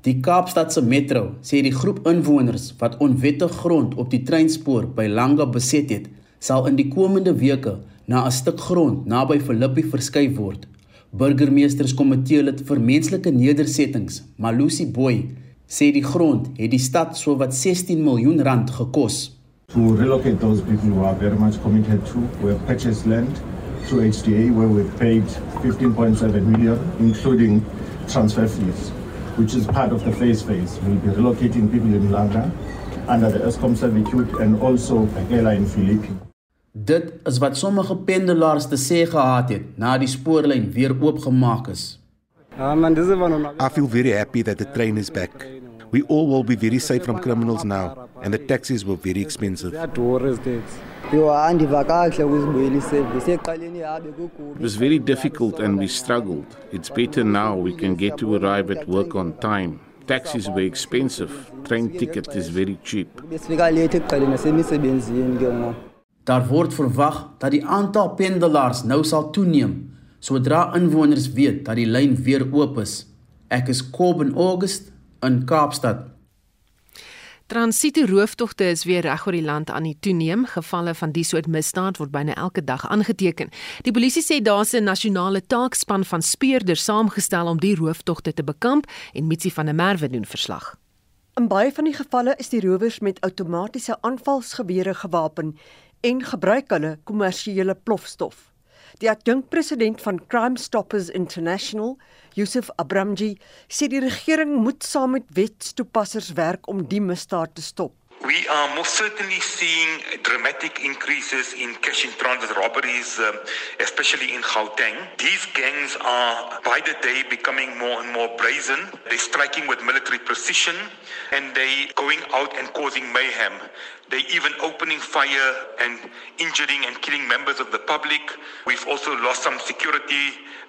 Die Kaapstadse Metro sê die groep inwoners wat onwettig grond op die treinspoor by Langa beset het, sal in die komende weke na 'n stuk grond naby Philippi verskuif word. Burgemeesterskomitee lid vir menslike nedersettings, Malusi Boy, sê die grond het die stad sowat 16 miljoen rand gekos. To relocate those people who are very much committed to, we have purchased land through HDA where we've paid 15.7 million, including transfer fees, which is part of the phase phase. We'll be relocating people in Langa under the ESCOM servitude and also Pagela in Philippines. Dit is wat sommige pendelaars te sê gehad het na die spoorlyn weer oopgemaak is. I feel very happy that the train is back. We all will be very safe from criminals now and the taxis were very expensive. It was very difficult and we struggled. It's better now we can get to arrive at work on time. Taxis were expensive. Train ticket is very cheap. Daar word verwag dat die aantal pendelaars nou sal toeneem sodra inwoners weet dat die lyn weer oop is. Ek is Kobben August in Kaapstad. Transito rooftogte is weer reg oor die land aan die toeneem. Gevalle van die soort misdaad word byna elke dag aangeteken. Die polisie sê daar's 'n nasionale taakspan van speurders saamgestel om die rooftogte te bekamp en Mitsi van der Merwe doen verslag. In baie van die gevalle is die rowers met outomatiese aanvalsgewere gewapen en gebruik hulle kommersiële plofstof. Die adjunkpresident van Crime Stoppers International, Yusuf Abramji, sê die regering moet saam met wetstoepassers werk om die misdaad te stop. We are most certainly seeing dramatic increases in cash in transit robberies, um, especially in Gauteng. These gangs are by the day becoming more and more brazen. They're striking with military precision and they going out and causing mayhem. They even opening fire and injuring and killing members of the public. We've also lost some security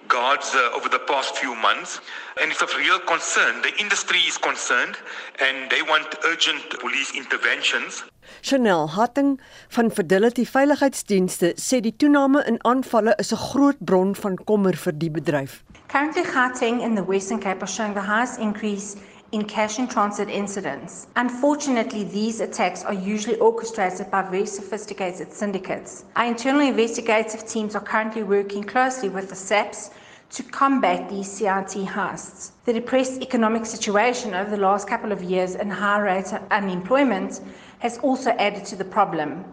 guards uh, over the past few months and it's of real concern the industry is concerned and they want urgent police interventions Chanel Hatting van Fidelity Veiligheidsdienste sê die toename in aanvalle is 'n groot bron van kommer vir die bedryf. Currently Gauteng in the Western Cape are showing the highest increase in cash in transit incidents. Unfortunately, these attacks are usually orchestrated by very sophisticated syndicates. Our internal investigative teams are currently working closely with the SAPs to combat these CRT heists. The depressed economic situation over the last couple of years and high rate of unemployment has also added to the problem.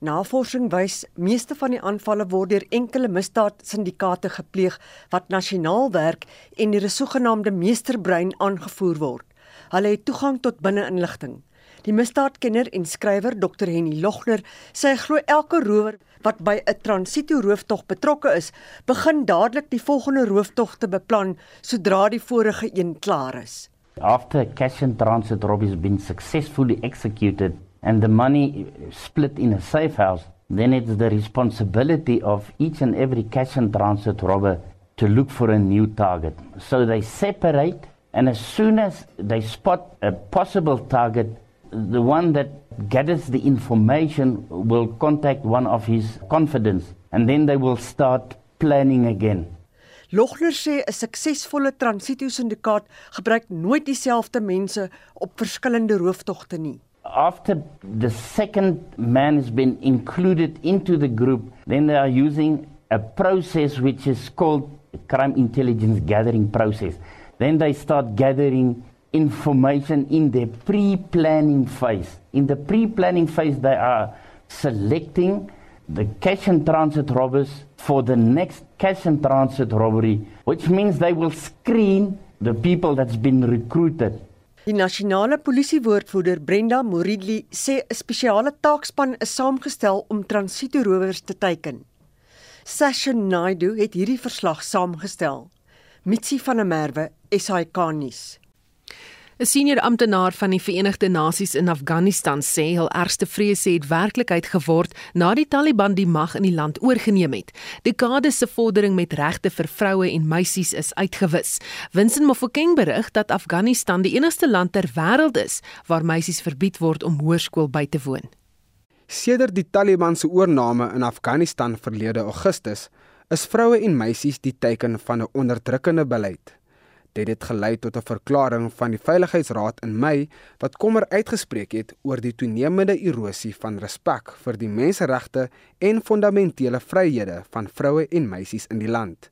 Navorsing wys meeste van die aanvalle word deur enkele misdaadsyndikaate gepleeg wat nasionaal werk en deur 'n sogenaamde meesterbrein aangevoer word. Hulle het toegang tot binne-inligting. Die misdaadkenner en skrywer Dr Henny Logner sê hy glo elke rower wat by 'n transito rooftog betrokke is, begin dadelik die volgende rooftog te beplan sodra die vorige een klaar is. After cash and transit robbery has been successfully executed and the money split in a safe house, then it's the responsibility of each and every cash and transit robber to look for a new target. So they separate, and as soon as they spot a possible target, the one that gathers the information will contact one of his confidants, and then they will start planning again. Logner sê 'n suksesvolle transito syndikaat gebruik nooit dieselfde mense op verskillende rooftogte nie. After the second man has been included into the group, then they are using a process which is called crime intelligence gathering process. Then they start gathering information in the pre-planning phase. In the pre-planning phase, they are selecting the cash and transit robbers for the next cash and transit robbery, which means they will screen the people that's been recruited Die nasionale polisiewoordvoerder Brenda Moridli sê 'n spesiale taakspan is saamgestel om transito-rowers te teiken. Session Naidu het hierdie verslag saamgestel. Mitsi van der Merwe, SAK nuus. 'n Senior amptenaar van die Verenigde Nasies in Afghanistan sê hul ergste vrese het werklikheid geword na die Taliban die mag in die land oorgeneem het. Dekades se vordering met regte vir vroue en meisies is uitgewis. Winston Mofokeng berig dat Afghanistan die enigste land ter wêreld is waar meisies verbied word om hoërskool by te woon. Sedert die Taliban se oorneem in Afghanistan verlede Augustus, is vroue en meisies die teken van 'n onderdrukkende beleid. Dit het gelei tot 'n verklaring van die Veiligheidsraad in Mei wat kommer uitgespreek het oor die toenemende erosie van respek vir die menseregte en fundamentele vryhede van vroue en meisies in die land.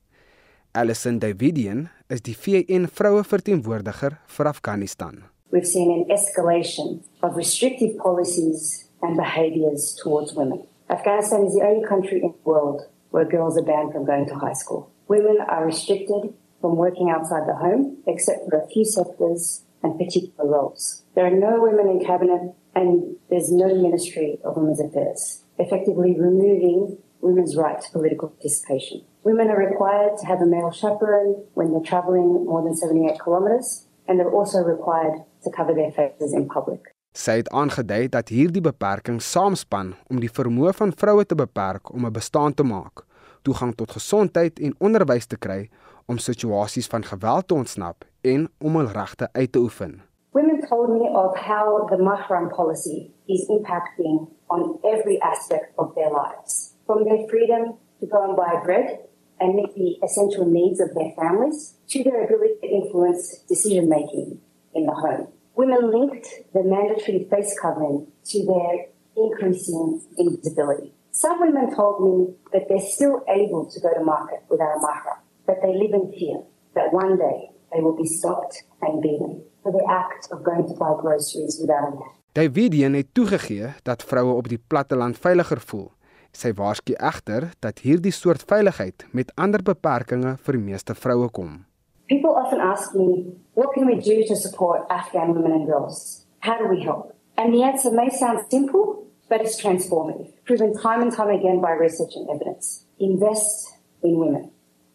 Alison Davidian is die VN vroue verteenwoordiger vir Afghanistan. We've seen an escalation of restrictive policies and behaviors towards women. Afghanistan is the only country in the world where girls are banned from going to high school. Women are restricted from working outside the home, except for a few sectors and particular roles. There are no women in cabinet and there's no Ministry of Women's Affairs, effectively removing women's right to political participation. Women are required to have a male chaperone when they're travelling more than 78 kilometres, and they're also required to cover their faces in public. Sy het aangedui dat hierdie beperking saamspan om die vermoë van vroue te beperk om 'n bestaan te maak, toegang tot gesondheid en onderwys te kry om situasies van geweld te ontsnap en om hul regte uit te oefen. Women told me of how the Mahram policy is impacting on every aspect of their lives, from their freedom to go and buy bread and meet the essential needs of their families to their ability to influence decision making in the home. Women linked the mandatory face covering to their increasing invisibility. Some women told me that they're still able to go to market without a mahram that they live in fear that one day they will be stopped and beaten for the act of going to buy groceries without a mask. Davidian het toegegee dat vroue op die platteland veiliger voel. Sy waarsku egter dat hierdie soort veiligheid met ander beperkings vir meeste vroue kom. People often ask me, what can we do to support Afghan women and girls? How do we help? And the answer may sound simple, but it's transformative, proven time and time again by research and evidence. Invest in women.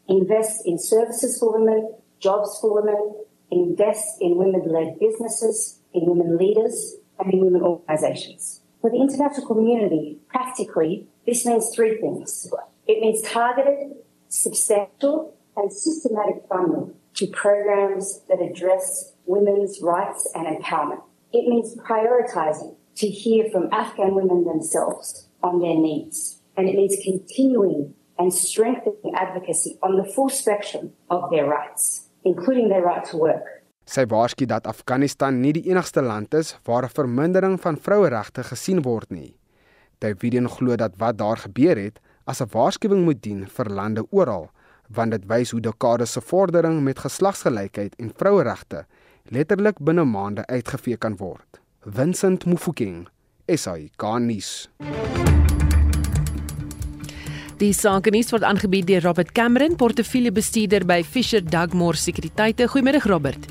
Invest in services for women, jobs for women, invest in women-led businesses, in women leaders, and in women organizations. For the international community, practically, this means three things. It means targeted, substantial, and systematic funding to programs that address women's rights and empowerment. It means prioritizing to hear from Afghan women themselves on their needs. And it means continuing and strengthening advocacy on the full spectrum of their rights, including their right to work. Sy waarsku dat Afghanistan nie die enigste land is waar 'n vermindering van vroueregte gesien word nie. Davidian glo dat wat daar gebeur het as 'n waarskuwing moet dien vir lande oral, want dit wys hoe dekades se vordering met geslagsgelykheid en vroueregte letterlik binne maande uitgevee kan word. Vincent Mufokeng, SAI Garnis. Die sakenuus word aangebied deur Robert Cameron, portefeuljebestuurder by Fisher Dugmore Sekuriteite. Goeiemôre Robert.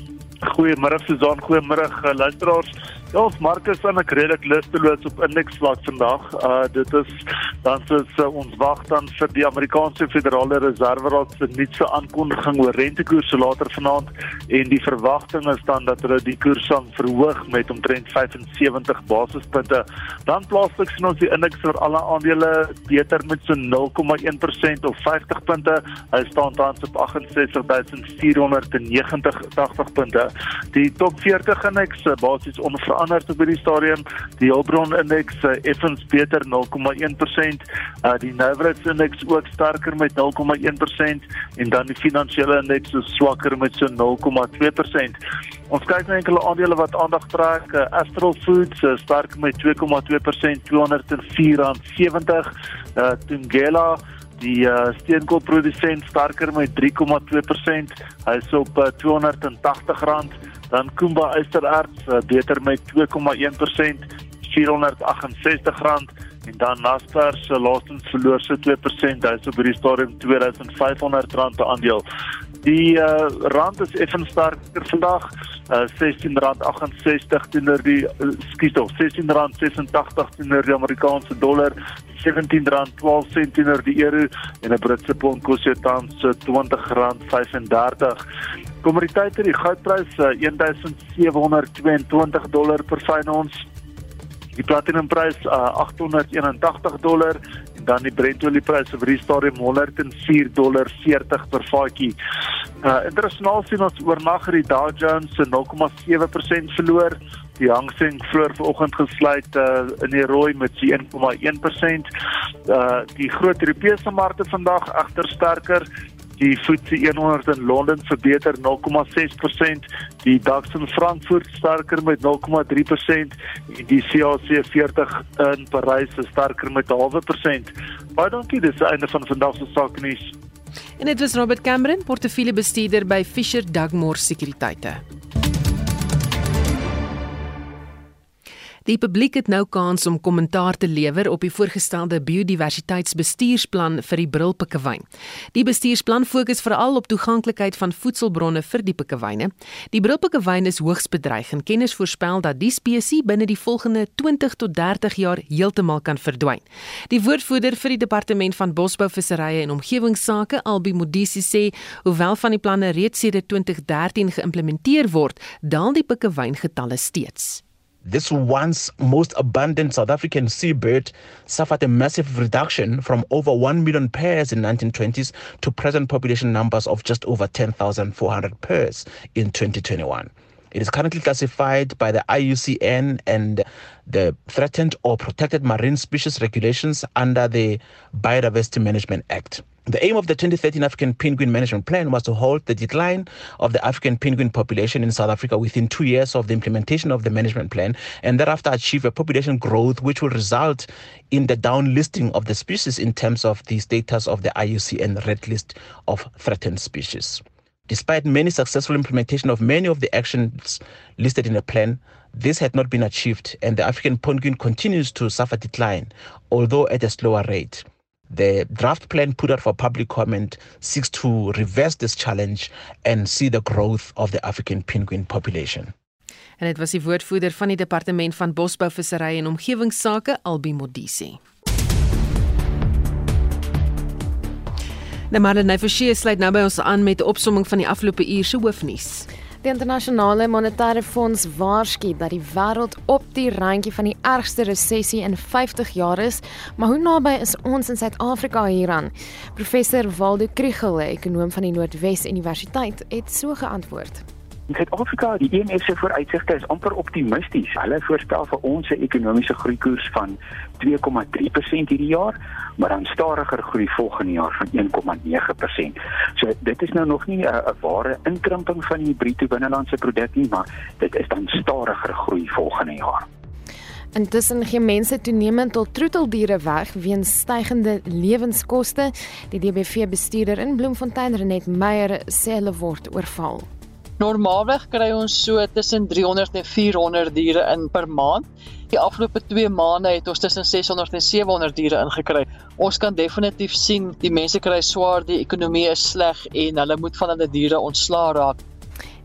Goeiemôre Susan, goeiemôre uh, luisteraars. Ja, ons markte is 'n redelik lusteloos op indeksvlak vandag. Uh dit is dan is uh, ons wag dan vir die Amerikaanse Federale Reserve se nuutste aankondiging oor rentekoerse later vanaand en die verwagting is dan dat hulle die koers gaan verhoog met omtrent 75 basispunte. Dan plaaslik sien ons die indeks vir alle aandele beter met so 0,1% of 50 punte. Hy staan tans op 68490 punte. Die top 40 indeks basies onver veranderd op hierdie stadium. Die Hulbron indeks uh, effens beter 0,1%, uh, die Navrats indeks ook sterker met 0,1% en dan die finansiële indeks so swakker met so 0,2%. Ons kyk na enkele aandele wat aandag trek. Uh, Astral Foods uh, sterk met 2,2%, R204.70. Uh, Tungela Die uh, steenkoolprodusent sterker met 3,2%. Hy is op uh, R280 dan Kumba Eysterarts uh, beter met 2,1% R468 en dan Naspers se uh, laastens verloor se 2% hy is op hierdie stadium R2500 per aandeel die uh, rand is effens sterker vandag uh, R16.68 teenoor die uh, skiet tog R16.86 teenoor die Amerikaanse dollar R17.12 teenoor die euro en 'n Britse pond kos jou tans R20.35 Kommoditeite, die goudprys uh, 1722 dollar per fyn ons. Die platinumprys uh, 881 dollar dan die Brent-olieprys op hierdie stadium 104 dollar 40 per vatjie. Uh internasionaal sien ons oornag die Dow Jones se 0,7% verloor. Die Hang Seng vroeër vanoggend gesluit uh, in die rooi met 1,1%. Uh die groot Europese markte vandag agter sterker die FTSE 100 in Londen verbeter 0,6%, die DAX in Frankfurt sterker met 0,3% en die CAC 40 in Parys is sterker met 0,5%. Baie dankie, dis einde van vandag se sake nuus. En dit was Robert Cameron, portefeuljebestuurder by Fisher Dugmore Sekuriteite. Die publiek het nou kans om kommentaar te lewer op die voorgestelde biodiversiteitsbestuursplan vir die Brilpikkewyne. Die bestuursplan fokus veral op toeganklikheid van voedselbronne vir die pikkewyne. Die Brilpikkewyne is hoogs bedreig en kenners voorspel dat die spesies binne die volgende 20 tot 30 jaar heeltemal kan verdwyn. Die woordvoerder vir die Departement van Bosbou, Visserye en Omgewingsake, Albi Modisi sê, hoewel van die planne reeds sedert 2013 geïmplementeer word, daal die pikkewyngetalle steeds. This once most abundant South African seabird suffered a massive reduction from over 1 million pairs in 1920s to present population numbers of just over 10,400 pairs in 2021. It is currently classified by the IUCN and the Threatened or Protected Marine Species Regulations under the Biodiversity Management Act. The aim of the 2013 African Penguin Management Plan was to halt the decline of the African penguin population in South Africa within two years of the implementation of the management plan, and thereafter achieve a population growth which will result in the downlisting of the species in terms of the status of the IUCN red list of threatened species. Despite many successful implementation of many of the actions listed in the plan, this had not been achieved, and the African penguin continues to suffer decline, although at a slower rate. The draft plan put out for public comment seeks to reverse this challenge and see the growth of the African penguin population. En dit was die woordvoerder van die departement van Bosbou, Visserry en Omgewingsake, Albi. Nou maar net vir sy sluit nou by ons aan met 'n opsomming van die afgelope uur se hoofnuus. Die internasionale monetaire fonds waarsku dat die wêreld op die randjie van die ergste resessie in 50 jaar is, maar hoe naby is ons in Suid-Afrika hieraan? Professor Waldo Kriegel, ekonom van die Noordwes Universiteit, het so geantwoord. In Suid-Afrika, die IMF se vooruitsigte is amper optimisties. Hulle voorspel vir ons 'n ekonomiese groeikoers van 2,3% hierdie jaar, maar dan stadiger groei volgende jaar van 1,9%. So dit is nou nog nie 'n ware inkrimping van die bruto binnelandse produk nie, maar dit is dan stadiger groei volgende jaar. Intussen gee mense toenemend tot troeteldiere weg weens stygende lewenskoste. Die DBV bestuurder in Bloemfontein Renet Meyer sê hulle word oorval. Normaalweg kry ons so tussen 300 en 400 diere in per maand. Die afgelope 2 maande het ons tussen 600 en 700 diere ingekry. Ons kan definitief sien die mense kry swaar, die ekonomie is sleg en hulle moet van hulle diere ontslaa raak.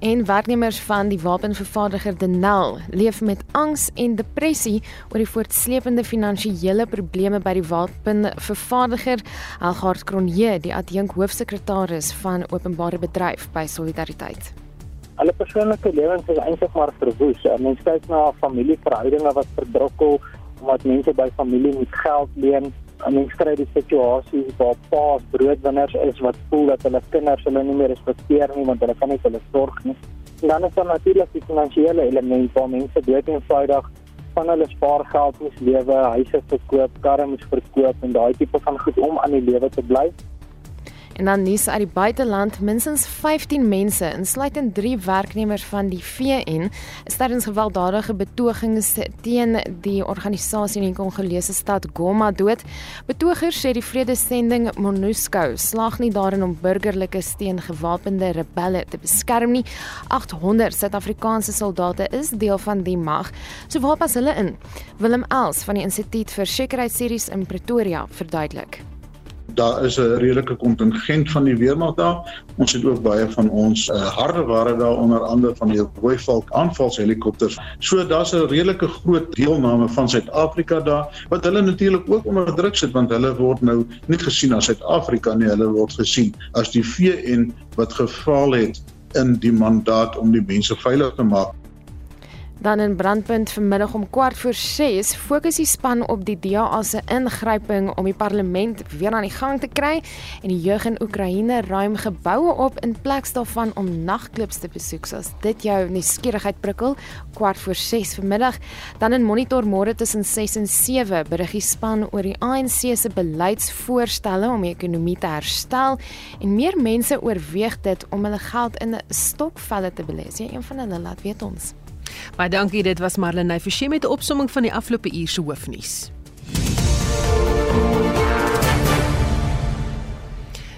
En werknemers van die wapenvervaardiger Denel leef met angs en depressie oor die voortsleepende finansiële probleme by die wapenvervaardiger Algard Cronje, die adjunk hoofsekretaris van openbare bedryf by Solidariteit hulle persoonlike lewens is eintlik maar verwoes. Mense kyk na familieverhoudinge wat verdrukkel omdat mense by familie moet geld leen. En mense kry die situasie waar paas broodwinners is wat voel dat hulle kinders hulle nie meer respekteer nie want hulle kan nie vir hulle sorg nie. En dan is daar natuurlik die finansiële element waar mense dood eenvoudig van hulle spaargeld moet lewe, huise verkoop, karre moet verkoop en daai tipe van goed om aan die lewe te bly. En dan nuus uit die buiteland, minstens 15 mense, insluitend 3 werknemers van die VN, is tydens gewelddadige betogings teen die organisasie in die Kongolese stad Goma dood. Betogers sê die vredesending MONUSCO slaag nie daarin om burgerlikes teen gewapende rebelle te beskerm nie. 800 Suid-Afrikaanse soldate is deel van die mag. So waar pas hulle in? Willem Els van die Instituut vir Sekuriteitsstudies in Pretoria verduidelik daar is 'n redelike kontingent van die weermag daar. Ons het ook baie van ons uh, harde ware daar onder andere van die Rooivalk aanvalshelikopters. So daar's 'n redelike groot deelname van Suid-Afrika daar wat hulle natuurlik ook onder druk sit want hulle word nou nie gesien as Suid-Afrika nie, hulle word gesien as die VN wat gefaal het in die mandaat om die mense veilig te maak. Dan in brandpunt vanmiddag om kwart voor 6 fokus die span op die DA se ingryping om die parlement weer aan die gang te kry en die jeug in Oekraïne ruim geboue op in plek daarvan om nagklubs te besoek. So as dit jou nuuskierigheid prikkel, kwart voor 6 vanmiddag, dan in monitor môre tussen 6 en 7 berig die span oor die ANC se beleidsvoorstelle om die ekonomie te herstel en meer mense oorweeg dit om hulle geld in stokvelle te belê. Een van hulle laat weet ons. Baie dankie, dit was Marlene Forsie met 'n opsomming van die afgelope uur se hoofnuus.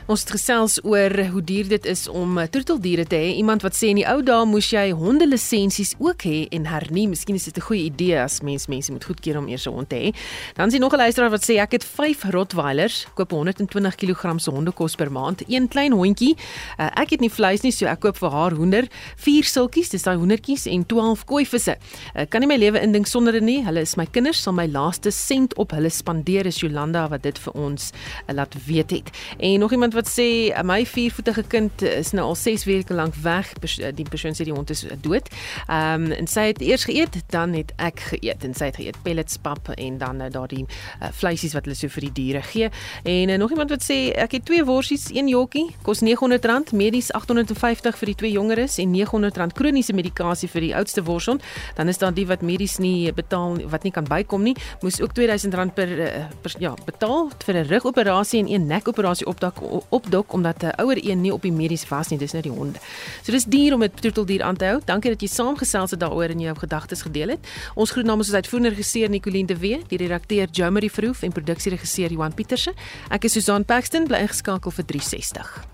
Ons het gesels oor hoe duur dit is om troeteldiere te hê. Iemand wat sê in die ou dae moes jy honde lisensies ook hê en hernie. Miskien is dit 'n goeie idee as mens mense moet goedkeur om eers 'n hond te hê. Dan sien nog 'n luisteraar wat sê ek het 5 Rottweilers, koop 120 kg se hondekos per maand. Een klein hondjie. Uh, ek het nie vleis nie, so ek koop vir haar hoender, 4 sulkies, dis daai hoendertjies en 12 kooivisse. Uh, kan nie my lewe indink sonder dit nie. Hulle is my kinders, sal my laaste sent op hulle spandeer is Jolanda wat dit vir ons uh, laat weet het. En nog iemand wat sê uh, my viervoetige kind is nou al 6 weke lank weg. Uh, die persoon sê die hond is uh, dood. Ehm um, en sy het eers geëet, dan het ek geëet en sy het geëet pellets pap en dan uh, daardie uh, vleisies wat hulle so vir die diere gee. En uh, nog iemand wat sê ek het twee worsies, een jokkie, kos R900, medies 850 vir die twee jongeres en R900 kroniese medikasie vir die oudste worshond. Dan is daar die wat medies nie betaal wat nie kan bykom nie, moes ook R2000 per, per ja, betaal vir 'n rugoperasie en een nekoperasie opdak opdok omdat 'n ouer een nie op die medies was nie, dis nou die honde. So dis duur om 'n troeteldier aan te hou. Dankie dat jy saamgesels het daaroor en jou gedagtes gedeel het. Ons groet namens ons uitvoerende regisseur Nicoline de Wee, die redakteur Jomery Verhoef en produksieregisseur Johan Pieterse. Ek is Susan Paxton, bly ingeskakel vir 360.